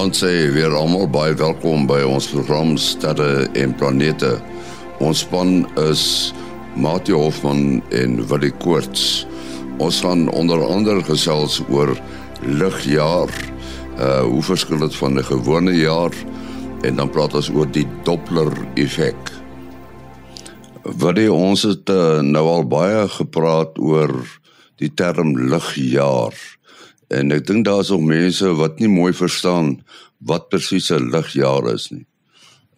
Goeienaand sê weer almal baie welkom by ons program Sterre en Planete. Ons span is Mati Hoffmann en Willie Koorts. Ons gaan onder andere gesels oor ligjaar. Uh hoe verskil dit van 'n gewone jaar? En dan praat ons oor die Doppler effek. Wat ons het uh, nou al baie gepraat oor die term ligjaar. En ek dink daar's ook mense wat nie mooi verstaan wat presies 'n ligjaar is nie.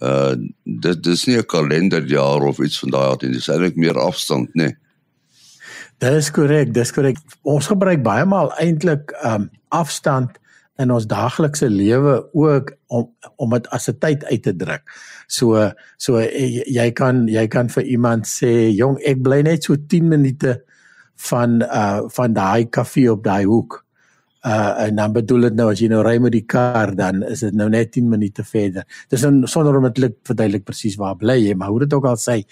Uh dit dis nie 'n kalenderjaar of iets van daai aard nie, dis eintlik meer afstand, nê. Dit is korrek, dis korrek. Ons gebruik baie maal eintlik um afstand in ons daaglikse lewe ook om om dit as 'n tyd uit te druk. So so jy kan jy kan vir iemand sê, "Jong, ek bly net so 10 minute van uh van daai kafee op daai hoek." Uh en dan bedoel dit nou as jy nou ry met die kar dan is dit nou net 10 minute verder. Dis dan sonder om dit verduidelik presies waar bly jy, maar hoe dit ook al sê,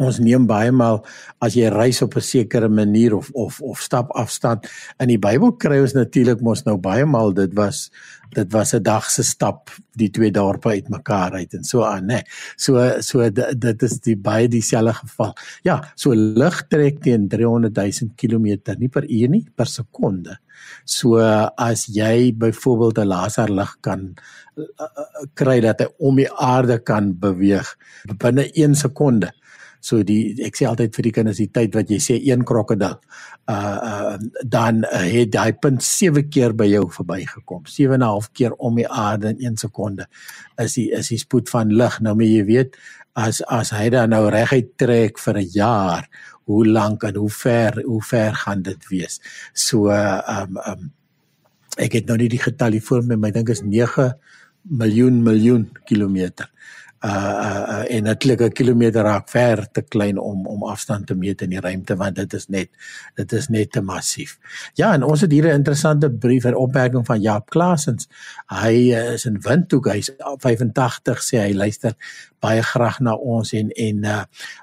ons neem baie maal as jy reis op 'n sekere manier of of of stap afstand. In die Bybel kry ons natuurlik mos nou baie maal dit was dit was 'n dag se stap die twee dorpe uitmekaar uit en so aan, né? So so dit is die baie dieselfde geval. Ja, so lig trek teen 300 000 km nie per uur nie, per sekonde. So as jy byvoorbeeld 'n laserlig kan uh, kry dat hy om die aarde kan beweeg binne 1 sekonde So die ek sê altyd vir die kinders die tyd wat jy sê een krokodil uh uh dan uh, het hy punt 7 keer by jou verbygekom. 7 en 'n half keer om die aarde in 1 sekonde. Is die is die spoed van lig. Nou moet jy weet as as hy dan nou reguit trek vir 'n jaar, hoe lank en hoe ver hoe ver gaan dit wees? So uh um um ek het nou nie die getal hier voor my, maar ek dink is 9 miljoen miljoen kilometer uh uh en natuurlik 'n kilometer raak ver te klein om om afstand te meet in die ruimte want dit is net dit is net te massief. Ja, en ons het hier 'n interessante brief en opmerking van Jaap Klasens. Hy uh, is in Windhoek, hy's 85 sê hy luister baie graag na ons en en uh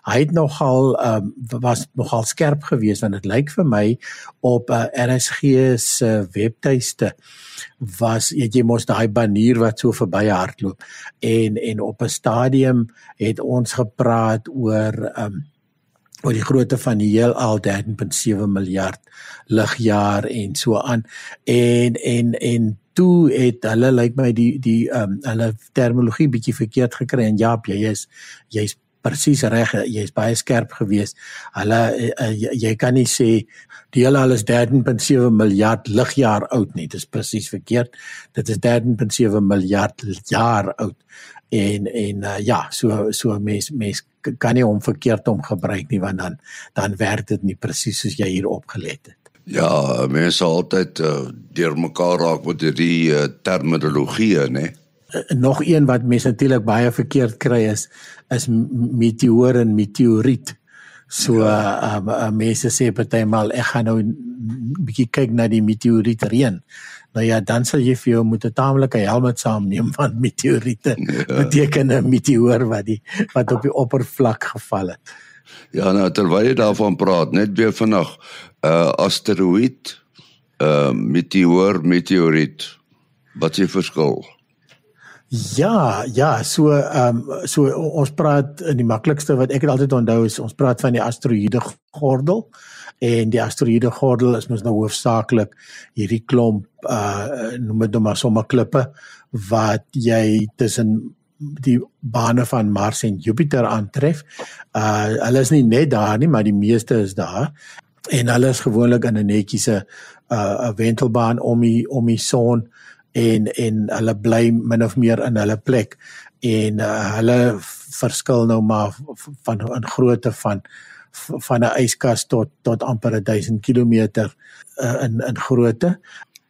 hy het nogal um was nogal skerp geweest want dit lyk vir my op uh, RSG se webtuiste was jy mos daai banier wat so verby hardloop. En en op 'n stadium het ons gepraat oor um oor die grootte van die heelal 13.7 miljard ligjaar en so aan. En en en toe het hulle lyk like my die die um hulle terminologie bietjie verkeerd gekry. En ja jy is jy's presies reg jy's baie skerp geweest. Hulle uh, jy, jy kan nie sê die hele al is 13.7 miljard ligjaar oud nie. Dit is presies verkeerd. Dit is 13.7 miljard jaar oud. En en uh, ja so so mens mens kan nie hom verkeerd om gebruik nie want dan dan werk dit nie presies soos jy hier opgelet het ja mense altyd uh, deur mekaar raak met hierdie uh, terminologie nê nog een wat mense natuurlik baie verkeerd kry is is meteoor en meteoriet so ja. uh, uh, mense sê partymal ek gaan nou 'n bietjie kyk na die meteoriet reën nou ja, dan sal jy vir jou moet 'n taamlike helmet saamneem want meteoriete ja. beteken 'n meteoor wat die wat op die oppervlak geval het. Ja, nou terwyl jy daarvan praat, net weer vinnig, 'n uh, asteroïde, 'n uh, meteoor, meteoriet. Wat is die verskil? Ja, ja, so ehm um, so ons praat in die maklikste wat ek altyd onthou is ons praat van die asteroïde gordel en die asteroïde gordel is mos nou hoofsaaklik hierdie klomp uh noem dit nou maar sommer klippe wat jy tussen die bane van Mars en Jupiter aantref. Uh hulle is nie net daar nie, maar die meeste is daar en hulle is gewoonlik in 'n netjiese uh 'n wentelbaan om die om die son en en hulle bly min of meer in hulle plek en uh, hulle verskil nou maar van in grootte van van 'n yskas tot tot amper 1000 km uh, in in grootte.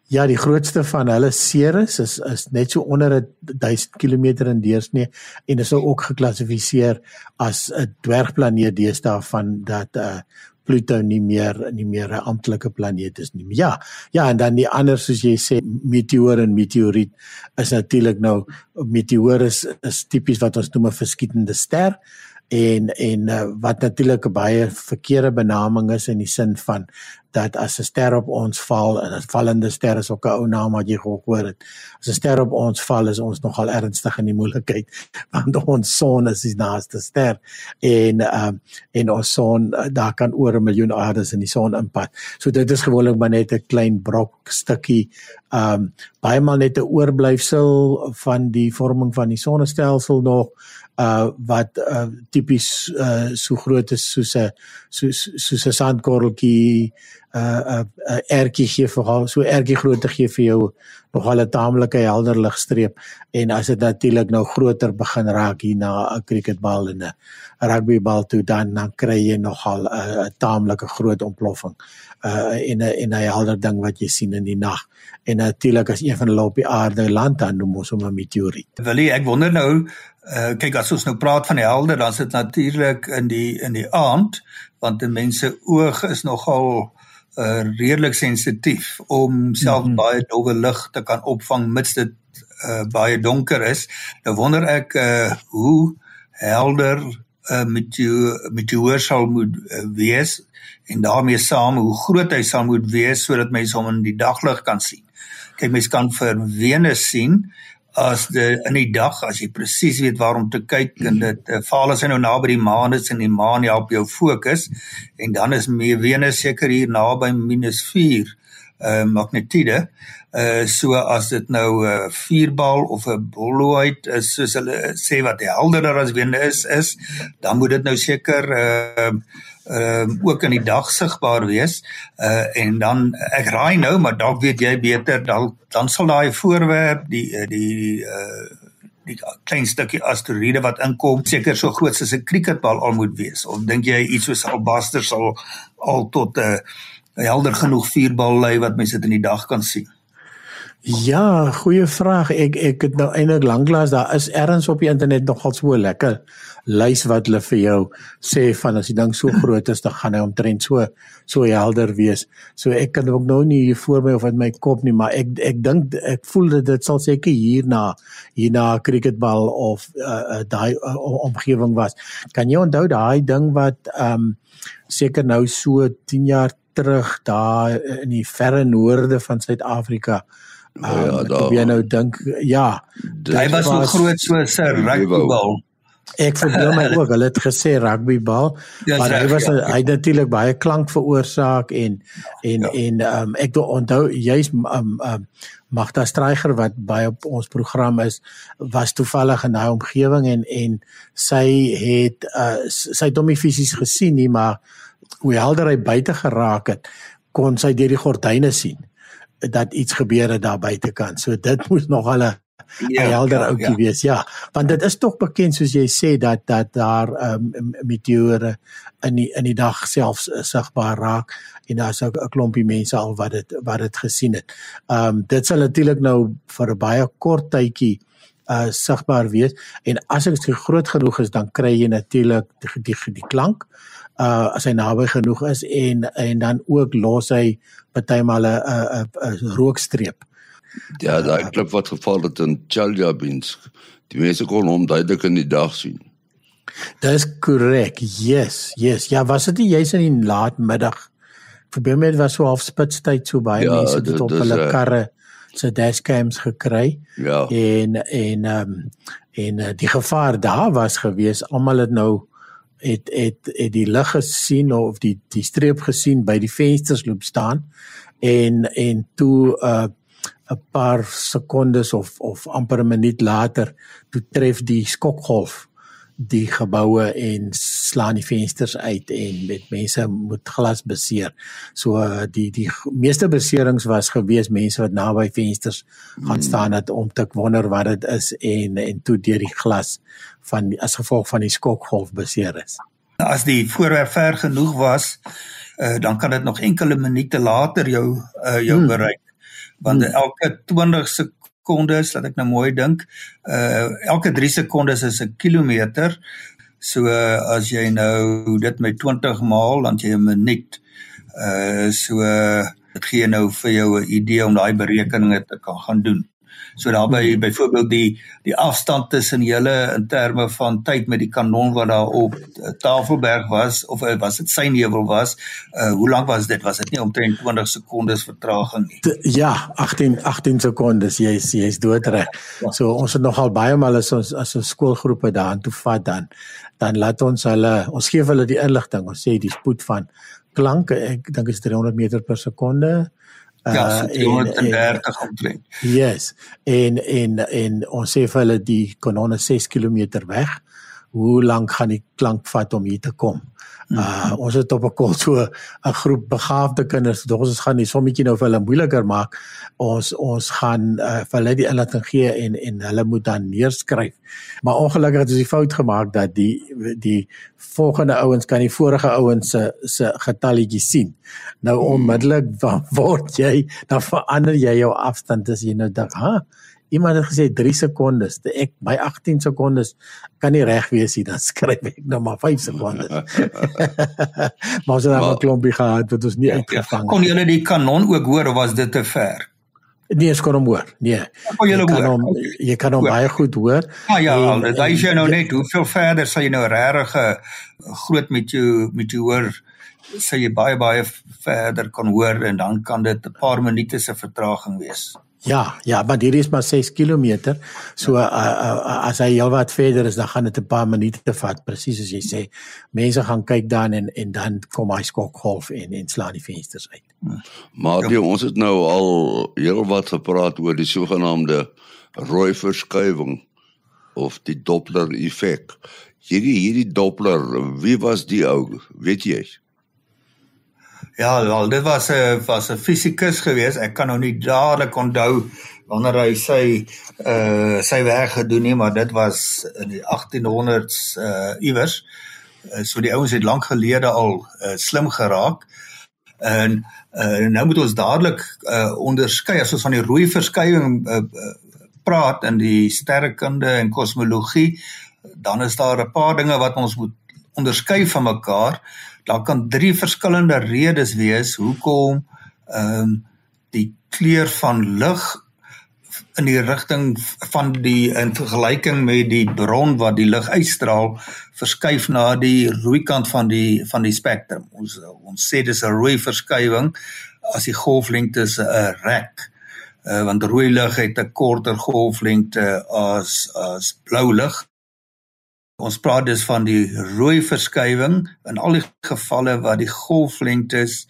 Ja, die grootste van hulle Ceres is is net so onder 1000 km in deursnee en is ook geklassifiseer as 'n dwergplaneet deesdae van dat uh Pluto nie meer nie meer 'n amptelike planeet is nie. Ja, ja en dan die ander soos jy sê meteoor en meteoriet is natuurlik nou meteoor is, is tipies wat ons noem 'n verskietende ster en en uh, wat natuurlik 'n baie verkeerde benaming is in die sin van dat as 'n ster op ons val en 'n vallende ster is ook 'n ou naam wat jy gehoor het. As 'n ster op ons val is ons nogal ernstig in die moeilikheid want ons son is die naaste ster en ehm um, en ons son daar kan oor 'n miljoen aardes in die son inpas. So dit is gewoonlik maar net 'n klein brok stukkie ehm um, baie maal net 'n oorblyfsel van die vorming van die sonnestelsel nog uh wat uh tipies uh so groot is soos 'n soos soos 'n sandkorreltjie uh uh, uh, ertjie gee vir so ertjie grootte gee vir jou nogal 'n taamlike helder ligstreep. En as dit natuurlik nou groter begin raak hier na 'n cricketbal en 'n rugbybal toe dan dan kry jy nogal 'n uh, taamlike groot ontploffing. uh in 'n in 'n helder ding wat jy sien in die nag en natuurlik as een van hulle op die aarde land dan noem ons hom 'n meteoriet. Willie, ek wonder nou uh kyk as ons nou praat van die helde dan is dit natuurlik in die in die aand want die mense oog is nogal uh redelik sensitief om self mm -hmm. baie dowwe lig te kan opvang mits dit uh baie donker is. Nou wonder ek uh hoe helder 'n uh, meteoor meteoor sal moet uh, wees en daarmee saam hoe groot hy sal moet wees sodat mense hom in die daglig kan sien. Kyk mense kan vir Venus sien as die in die dag as jy presies weet waar om te kyk en dit uh, val as hy nou naby die maan is en die maan help jou fokus en dan is Venus seker hier naby -4 uh magnetide uh so as dit nou 'n uh, vierbal of 'n boloid is soos hulle sê wat helderder as Venus is is dan moet dit nou seker uh ehm uh, ook in die dag sigbaar wees. Uh en dan ek raai nou, maar dalk weet jy beter, dan dan sal daai voorwerp die eh, die uh die klein stukkie asteroïde wat inkom seker so groot soos 'n cricketbal al moet wees. Of dink jy iets soos albaster sal al tot 'n uh, helder genoeg vuurbal lei wat mense dit in die dag kan sien? Ja, goeie vraag. Ek ek het nou eintlik lanklaas daar is ergens op die internet nogal so lekker lys wat hulle vir jou sê van as die ding so groot is dan gaan hy omtrent so so helder wees. So ek kan ook nou nie hier voor my of in my kop nie, maar ek ek dink ek voel dat dit sal seker hierna hierna cricketbal of uh, uh, daai uh, omgewing was. Kan jy onthou daai ding wat ehm um, seker nou so 10 jaar terug daar in die verre noorde van Suid-Afrika Um, ja, daar. Jy nou dink ja, hy was so groot so 'n rugbybal. Ek verbeel my ook, hulle het gesê rugbybal, ja, maar hy was ja. hy natuurlik baie klank veroorsaak en en ja. en um, ek onthou jy's um, um, Magda Streiger wat baie op ons program is, was toevallig in daai omgewing en en sy het uh, sy het hom nie fisies gesien nie, maar hoe helder hy buite geraak het, kon sy deur die gordyne sien dat iets gebeur het daar buitekant. So dit moes nog hulle ja, helder ja, ouetjie ja. wees. Ja, want dit is tog bekend soos jy sê dat dat daar um, meteore in die in die dag selfs uh, sigbaar raak en daar's ook 'n klompie mense al wat dit wat dit gesien het. Ehm um, dit sal natuurlik nou vir 'n baie kort tydjie uh sigbaar wees en as dit groot genoeg is dan kry jy natuurlik die, die die klank uh as hy naby genoeg is en en dan ook los hy partymal 'n 'n 'n rookstreep. Ja, daai uh, klip wat geval het in Chelyabinsk. Die mense kon hom duidelik in die dag sien. Dis korrek. Yes, yes. Ja, was dit jy's in die laatmiddag? Probeer met was so half spitstyd so baie ja, mense het op hulle uh, karre se dashcams gekry. Ja. En en ehm um, en uh, die gevaar daar was gewees almal het nou het het het die lig gesien of die die streep gesien by die vensters loop staan en en toe 'n uh, 'n paar sekondes of of amper 'n minuut later toe tref die skokgolf die geboue en slaan die vensters uit en met mense moet glas beseer. So die die meeste beserings was gewees mense wat naby vensters gaan hmm. staan het om te wonder wat dit is en en toe deur die glas van as gevolg van die skokgolf beseer is. As die voorwerp ver genoeg was, uh, dan kan dit nog enkele minute later jou uh, jou hmm. bereik. Want hmm. elke 20 sekondes, laat ek nou mooi dink, uh elke 3 sekondes is 'n kilometer. So uh, as jy nou dit met 20 maal dan jy 'n minuut. Uh so dit uh, gee nou vir jou 'n idee om daai berekeninge te kan gaan doen. So daarby hmm. byvoorbeeld die die afstand tussen julle in terme van tyd met die kanon wat daar op uh, Tafelberg was of uh, was dit Synheuwel was, uh, hoe lank was dit? Was dit nie omtrent 20 sekondes vertraging nie? Ja, 18 18 sekondes. Jy's jy's doodreg. Ja. So ons het nogal baie mal as ons as 'n skoolgroepe daarin toe vat dan dan laat ons hulle ons gee hulle die inligting. Ons sê die spoed van klank ek dink is 300 meter per sekonde. Ja, uh, 330 omtrent. Yes. En en en ons sê vir hulle die kanone 6 km weg. Hoe lank gaan die klank vat om hier te kom? Uh ons het op 'n kol so 'n groep begaafde kinders. Dog ons gaan die sommetjie nou vir hulle moeiliker maak. Ons ons gaan uh, vir hulle die inligting gee en en hulle moet dan neerskryf. Maar ongelukkig het ons die fout gemaak dat die die volgende ouens kan die vorige ouens se se getalletjie sien. Nou hmm. onmiddellik word jy dan verander jy jou afstand as jy nou dink, "Ha, iemand het gesê 3 sekondes. Ek by 18 sekondes kan nie reg wees nie. Dan skryf ek nou maar 5 sekondes. maar ons het dan 'n klompie gehad wat ons nie ja, uitgevang het. Kon julle die kanon ook hoor of was dit te ver? Nee, ek kon hom hoor. Nee. Kon jy hoor? Hom, jy kan hom baie goed hoor. Ah, ja, ja, dit is jy nou net hoeveel verder sal jy nou regtig 'n groot met jou met jou hoor sê jy baie baie verder kan hoor en dan kan dit 'n paar minute se vertraging wees. Ja, ja, maar hier is maar 6 km. So uh, uh, as hy heel wat verder is, dan gaan dit 'n paar minute te vat, presies as jy sê. Mense gaan kyk dan en en dan kom hy skok half in en slaan die vensters uit. Maar die, ons het nou al heel wat gepraat oor die sogenaamde rooi verskuiwing of die Doppler effek. Hierdie hierdie Doppler, wie was die ou? Weet jy? Ja, wel, dit was 'n was 'n fisikus gewees. Ek kan nou nie dadelik onthou wanneer hy sy uh sy werk gedoen nie, maar dit was in die 1800s uh iewers. Uh, so die ouens het lank gelede al uh, slim geraak. En uh nou moet ons dadelik uh onderskei as ons van die rooi verskywing uh, praat in die sterrekunde en kosmologie, dan is daar 'n paar dinge wat ons moet onderskei van mekaar daar kan drie verskillende redes wees hoekom ehm um, die kleur van lig in die rigting van die in vergelyking met die bron wat die lig uitstraal verskuif na die rooi kant van die van die spektrum. Ons ons sê dis 'n rooi verskywing as die golflengte 'n rek. Uh, want rooi lig het 'n korter golflengte as as blou lig. Ons praat dus van die rooi verskywing in al die gevalle waar die golflengtes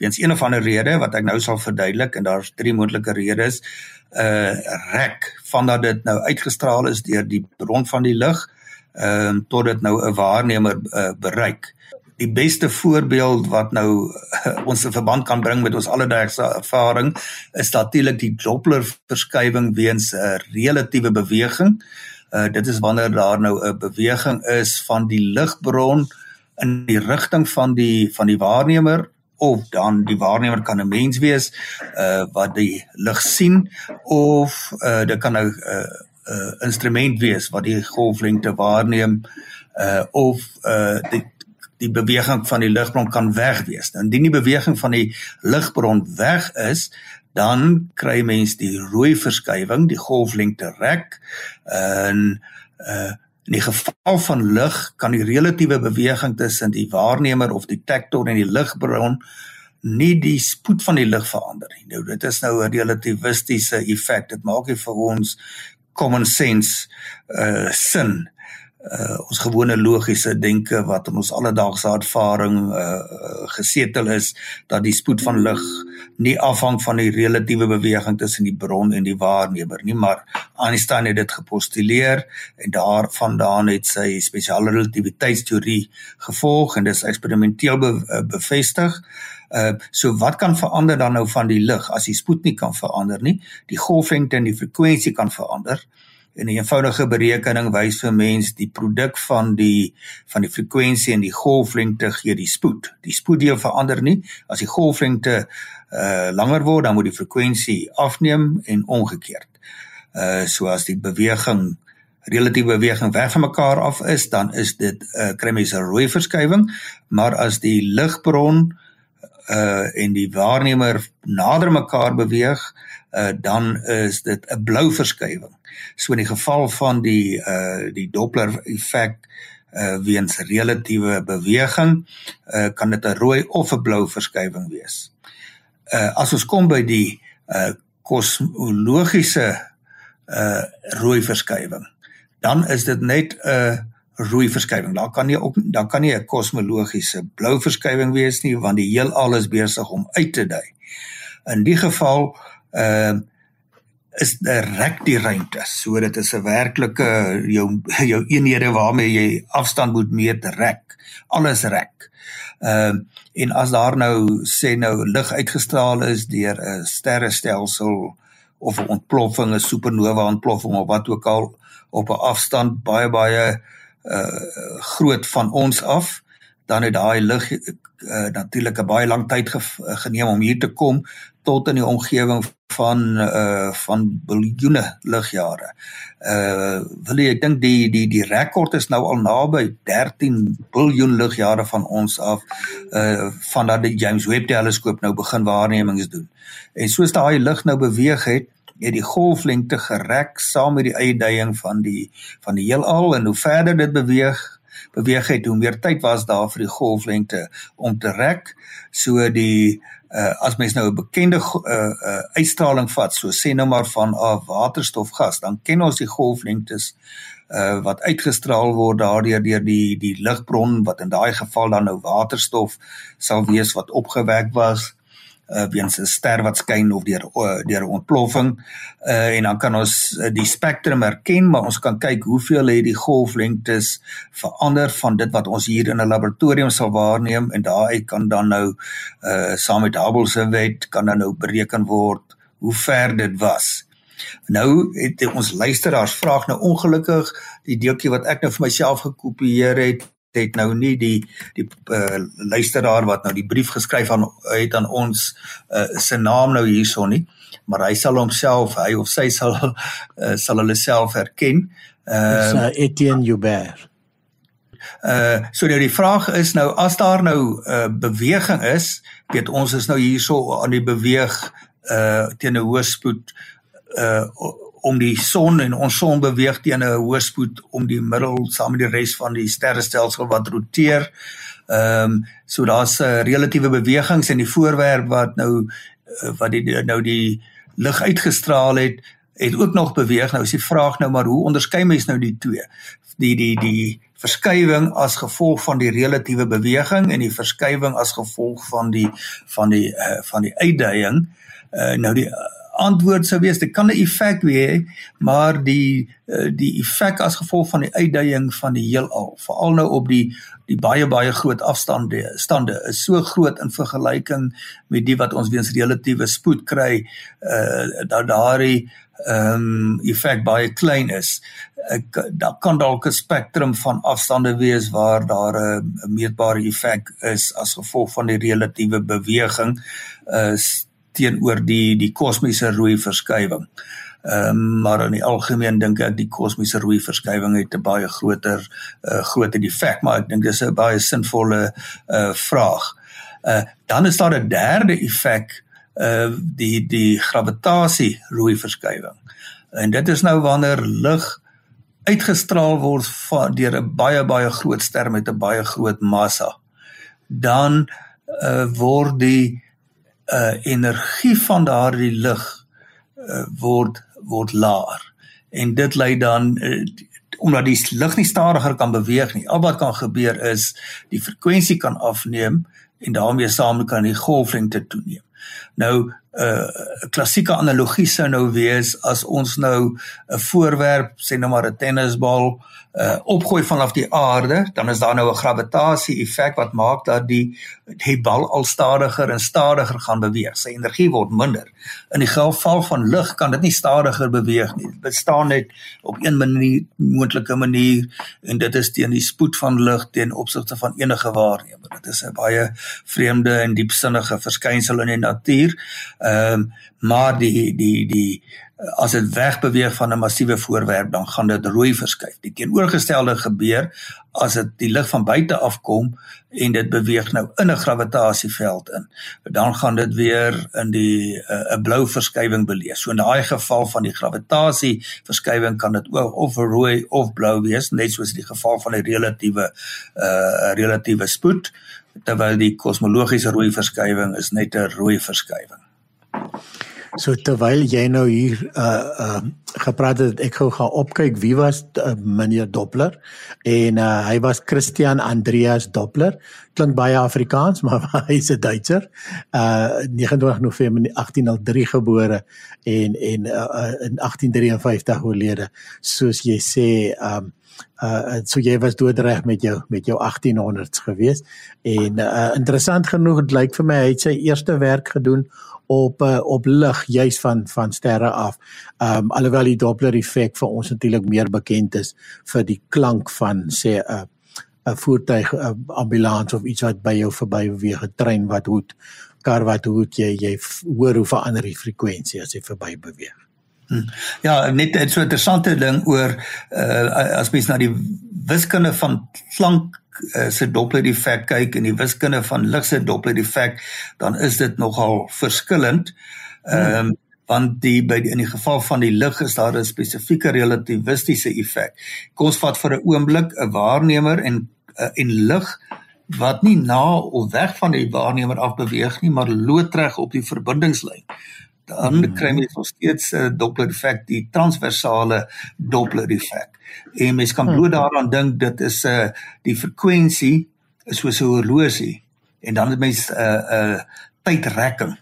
weens een of ander rede wat ek nou sal verduidelik en daar's drie moontlike redes uh rek vandat dit nou uitgestraal is deur die bron van die lig ehm uh, tot dit nou 'n waarnemer uh, bereik. Die beste voorbeeld wat nou uh, ons in verband kan bring met ons alledaagse ervaring is natuurlik die Doppler verskywing weens 'n uh, relatiewe beweging. Uh dit is wanneer daar nou 'n beweging is van die ligbron in die rigting van die van die waarnemer of dan die waarnemer kan 'n mens wees uh wat die lig sien of uh dit kan nou 'n uh, uh, instrument wees wat die golflengte waarneem uh of uh die die beweging van die ligbron kan weg wees. Nou, indien die beweging van die ligbron weg is, dan kry mens die rooi verskywing, die golflengte rek in uh in die geval van lig kan die relatiewe beweging tussen die waarnemer of detektor en die ligbron nie die spoed van die lig verander nie. Nou dit is nou 'n relativistiese effek. Dit maak nie vir ons common sense uh sin uh ons gewone logiese denke wat in ons alledaagse ervaring uh gesetel is dat die spoed van lig nie afhang van die relatiewe beweging tussen die bron en die waarnemer nie maar Einstein het dit gepostuleer en daarvandaan het sy spesiale relativiteitsteorie gevolg en dis eksperimenteel be, uh, bevestig. Uh so wat kan verander dan nou van die lig as die spoed nie kan verander nie? Die golflengte en die frekwensie kan verander en 'n eenvoudige berekening wys vir mens die produk van die van die frekwensie en die golflengte gee die spoed. Die spoeddeel verander nie. As die golflengte uh langer word, dan moet die frekwensie afneem en omgekeerd. Uh so as die beweging relatiewe beweging weg van mekaar af is, dan is dit uh, kry mens 'n rooi verskywing, maar as die ligbron uh en die waarnemer nader mekaar beweeg, uh dan is dit 'n blou verskywing. So in die geval van die uh die Doppler effek uh weens relatiewe beweging, uh kan dit 'n rooi of 'n blou verskywing wees. Uh as ons kom by die uh kosmologiese uh rooi verskywing, dan is dit net 'n rooi verskywing. Daar kan nie ook daar kan nie 'n kosmologiese blou verskywing wees nie want die heelal is besig om uit te dui. In die geval uh is 'n rek die ruimte. So dit is 'n werklike jou jou eenhede waarmee jy afstand moet meet rek. Alles rek. Ehm uh, en as daar nou sê nou lig uitgestraal is deur 'n sterrestelsel of 'n ontploffing, 'n supernova ontploffing of wat ook al op 'n afstand baie baie uh groot van ons af, dan het daai lig uh, natuurlik 'n baie lang tyd ge geneem om hier te kom tot in die omgewing van uh van biljoene ligjare. Uh wil jy ek dink die die die rekord is nou al naby 13 biljoen ligjare van ons af uh vandat die James Webb teleskoop nou begin waarnemings doen. En soos daai lig nou beweeg het, het die golflengte gerek saam met die uitdaging van die van die heelal en hoe verder dit beweeg beweeg het hoe meer tyd was daar vir die golflengte om te rek so die uh, as mens nou 'n bekende uh, uh, uitstraling vat, so sê nou maar van uh, waterstofgas, dan ken ons die golflengtes uh, wat uitgestraal word daardeur deur die die ligbron wat in daai geval dan nou waterstof sal wees wat opgewek was uh, weens 'n ster wat skyn of deur uh, deur 'n ontploffing. Uh, en dan kan ons uh, die spektrum erken maar ons kan kyk hoeveel het die golflengtes verander van dit wat ons hier in 'n laboratorium sal waarneem. En daaruit kan dan nou uh, saam met Hubble se wet kan dan nou bereken word hoe ver dit was. Nou het ons luisteraars vraag nou ongelukkig die deeltjie wat ek nou vir myself gekopieer het het nou nie die die uh, luisteraar wat nou die brief geskryf aan het aan ons uh, se naam nou hierson nie maar hy sal homself hy of sy sal uh, sal hulle self herken. Uh, uh Etienne Joubert. uh so nou die vraag is nou as daar nou 'n uh, beweging is weet ons is nou hierso aan die beweeg uh teen 'n hoë spoed uh om die son en ons son beweeg teen 'n hoë spoed om die middel saam met die res van die sterrestelsel wat roteer. Ehm um, so daar's 'n uh, relatiewe bewegings in die voorwerp wat nou uh, wat die nou die lig uitgestraal het het ook nog beweeg. Nou is die vraag nou maar hoe onderskei mens nou die twee? Die die die verskywing as gevolg van die relatiewe beweging en die verskywing as gevolg van die van die uh, van die uitdaging. Uh, nou die uh, antwoord sou wees. Dit kan 'n effek wees maar die eh, die effek as gevolg van die uitdaging van die heelal veral nou op die die baie baie groot afstande stande is so groot in vergelyking met die wat ons weens relatiewe spoed kry uh dat daardie ehm um, effek baie klein is. Ek daar kan dalk 'n spektrum van afstande wees waar daar 'n meetbare effek is as gevolg van die relatiewe beweging uh, teenoor die die kosmiese rooi verskywing. Ehm um, maar in die algemeen dink ek die kosmiese rooi verskywing het 'n baie groter uh, groter effek, maar ek dink dis 'n baie sinvolle uh vraag. Uh dan is daar 'n derde effek uh die die gravitasie rooi verskywing. En dit is nou wanneer lig uitgestraal word deur 'n baie baie groot ster met 'n baie groot massa. Dan uh word die uh energie van daardie lig uh, word word laer. En dit lei dan uh, omdat die lig nie stadiger kan beweeg nie. Al wat kan gebeur is die frekwensie kan afneem en daarmee saam kan die golflengte toeneem. Nou 'n uh, klassieke analogie sou nou wees as ons nou 'n voorwerp sê nou maar 'n tennisbal uh opgooi vanaf die aarde, dan is daar nou 'n gravitasie effek wat maak dat die die bal al stadiger en stadiger gaan beweeg. Sy energie word minder. In die geval van lig kan dit nie stadiger beweeg nie. Dit bestaan net op een manier moontlike manier en dit is teen die spoed van lig teen opsigte van enige waarnemer. Dit is 'n baie vreemde en diepsinnige verskynsel in die natuur. Ehm um, maar die die die as dit wegbeweeg van 'n massiewe voorwerp dan gaan dit rooi verskuif. Die teenoorgestelde gebeur as dit die lig van buite af kom en dit beweeg nou in 'n gravitasieveld in. Dan gaan dit weer in die eh, 'n uh, blou verskywing beleef. So in daai geval van die gravitasie verskywing kan dit of rooi of blou wees, net soos die geval van die relatiewe uh relatiewe spoed terwyl die kosmologiese rooi verskywing is net 'n rooi verskywing. So terwyl jy nou hier uh uh gepraat het, ek gou gaan opkyk wie was uh, meneer Doppler en uh, hy was Christian Andreas Doppler. Klink baie Afrikaans, maar hy's 'n Duitser. Uh 29 November 1803 gebore en en uh, in 1853 oorlede. Soos jy sê, um uh so jy was doodreg met jou met jou 1800s gewees en uh interessant genoeg dit lyk vir my hy het sy eerste werk gedoen op uh, op lig juis van van sterre af. Um, alhoewel die Doppler effek vir ons natuurlik meer bekend is vir die klank van sê 'n uh, 'n voertuig uh, ambulans of iets wat by jou verby beweeg, 'n trein wat hoed, kar wat hoed jy jy hoor hoe verander die frekwensie as hy verby beweeg. Hm. Ja, net so 'n interessante ding oor uh, as mens na die wiskunde van klank uh, se Doppler effek kyk en die wiskunde van lig se Doppler effek, dan is dit nogal verskillend. Ehm um, want die by die, in die geval van die lig is daar 'n spesifieke relativistiese effek. Kom ons vat vir 'n oomblik 'n waarnemer en uh, en lig wat nie na of weg van die waarnemer af beweeg nie, maar loodreg op die verbindingslyn dan hmm. kry mens nog steeds 'n uh, Doppler effek, die transversale Doppler effek. En mens kan bloot hmm. daaraan dink dit is 'n uh, die frekwensie is soos 'n horlosie en dan het mens 'n uh, 'n uh, tydrekking.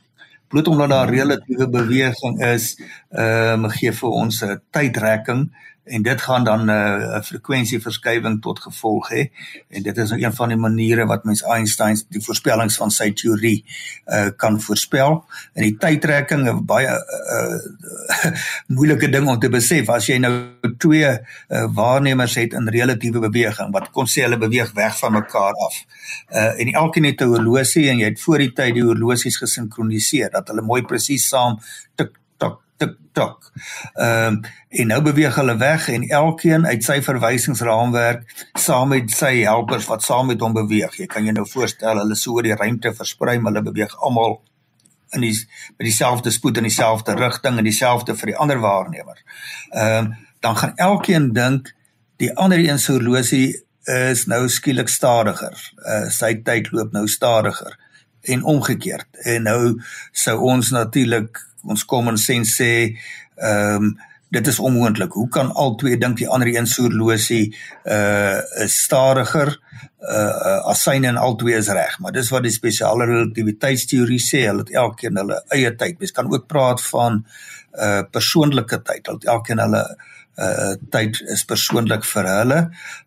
Bloot omdat daar hmm. relatiewe beweging is, ehm um, gee vir ons 'n tydrekking en dit gaan dan 'n uh, 'n frekwensieverskywing tot gevolg hê en dit is nou een van die maniere wat mens Einstein die voorspellings van sy teorie uh, kan voorspel. En die tydtrekking 'n baie uh, moeilike ding om te besef as jy nou twee uh, waarnemers het in relatiewe beweging wat kon sê hulle beweeg weg van mekaar af. Uh, en elkeen het 'n horlosie en jy het voor die tyd die horlosies gesinkroniseer dat hulle mooi presies saam tik tik tok. Ehm um, en nou beweeg hulle weg en elkeen uit sy verwysingsraamwerk saam met sy helpers wat saam met hom beweeg. Jy kan jou nou voorstel hulle so oor die ruimte versprei, hulle beweeg almal in die met dieselfde spoed in dieselfde rigting en dieselfde vir die ander waarnemer. Ehm um, dan gaan elkeen dink die ander een se horlosie is nou skielik stadiger. Uh, sy tyd loop nou stadiger en omgekeerd. En nou sou ons natuurlik ons common sense sê ehm um, dit is onmoontlik. Hoe kan al twee dink die ander een soerlosie uh is stadiger uh as syne en al twee is reg, maar dis wat die spesiale relativiteitsteorie sê, hulle het elkeen hulle eie tyd. Mens kan ook praat van uh persoonlike tyd. Hulle het elkeen hulle uh tyd is persoonlik vir hulle.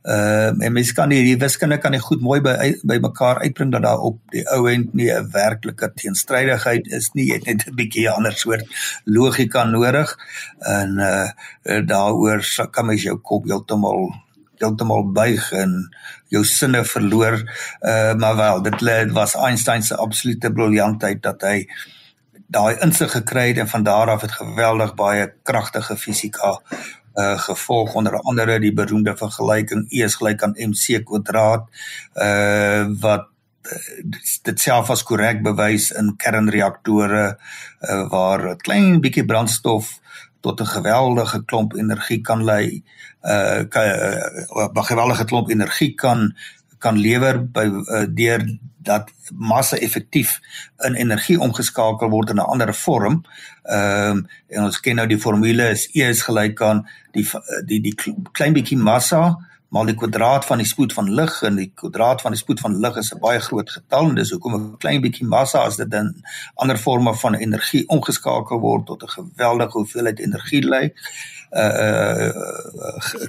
Uh en mense kan nie die wiskunde kan nie goed mooi by by mekaar uitbring dat daar op die ou end nie 'n werklike teenstrydigheid is nie. Jy het net 'n bietjie ander soort logika nodig. En uh daaroor kan mens jou kop heeltemal heeltemal buig en jou sinne verloor. Uh maar wel, dit was Einstein se absolute briljantheid dat hy daai insig gekry het en van daar af het geweldig baie kragtige fisika uh gevolg onder andere die beroemde vergelyking E is gelyk aan mc kwadraat uh wat uh, dit self as korrek bewys in kernreaktore uh, waar 'n klein bietjie brandstof tot 'n geweldige klomp energie kan lei uh 'n uh, geweldige klomp energie kan kan lewer by uh, deur dat massa effektief in energie omgeskakel word in 'n ander vorm. Ehm um, en ons ken nou die formule is E is gelyk aan die die die klein bietjie massa maal die kwadraat van die spoed van lig en die kwadraat van die spoed van lig is 'n baie groot getal en dis hoekom 'n klein bietjie massa as dit in ander forme van energie omgeskakel word tot 'n geweldige hoeveelheid energie lê uh, uh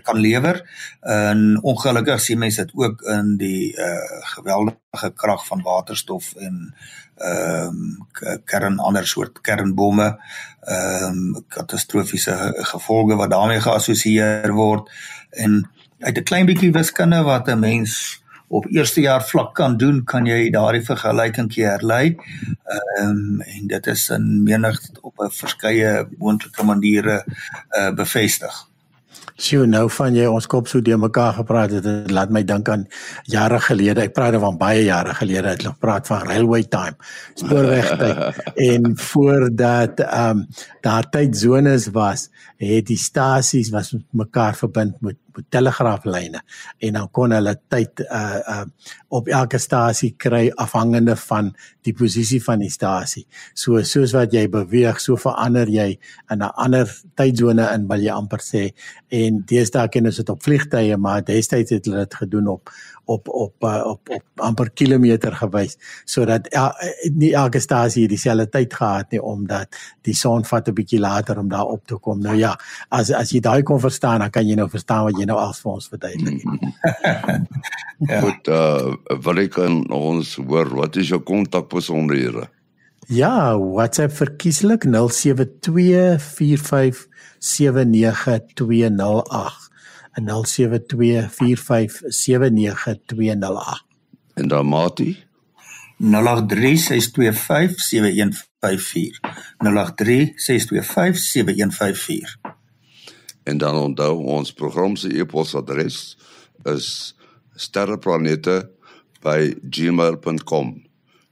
kan lewer. En ongelukkig sien mense dit ook in die uh geweldige krag van waterstof en ehm um, kern ander soort kernbomme ehm um, katastrofiese gevolge wat daarmee geassosieer word en uit 'n klein bietjie wiskunde wat 'n mens op eerste jaar vlak kan doen, kan jy daardie vergelyking herlei. Ehm um, en dit is in menig op 'n verskeie moontlike maniere uh bevestig. Sjoe, nou van jy ons kop so deur mekaar gepraat het, dit laat my dink aan jare gelede. Ek praat van baie jare gelede. Het hulle praat van railway time, spoorwegtyd. en voordat ehm um, daar tydsones was, het die stasies was met mekaar verbind met met telegraaflyne en dan kon hulle tyd uh uh op elke stasie kry afhangende van die posisie van die stasie. So soos wat jy beweeg, so verander jy in 'n ander tydsone in wil jy amper sê en deesdae ken ons dit op vliegtye maar destyds het hulle dit gedoen op op op uh, op op amper kilometer gewys sodat el, nie elke stasie dieselfde tyd gehad nie omdat die son vat 'n bietjie later om daar op te kom. Nou ja, as as jy daai kon verstaan, dan kan jy nou verstaan wat jy nou al vir ons verduidelik. ja. Goed, uh wil ek ons hoor wat is jou kontakbesonderhede? Ja, WhatsApp verkieslik 0724579208. 0724579208. En dan Mati 0836257154. 0836257154. En dan onthou ons program se e-posadres is sterreplanete@gmail.com.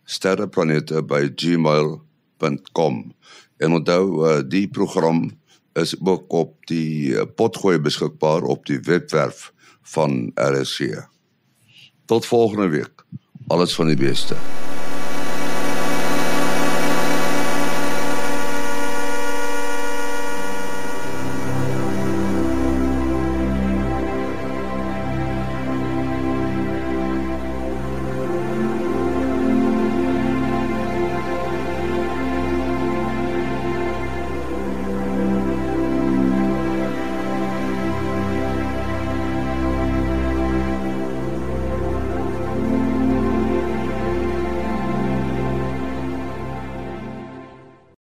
sterreplanete@gmail.com. En onthou uh, die program is ook op die eh, potgooi beskikbaar op die webwerf van RSC. Tot volgende week. Alles van die beste.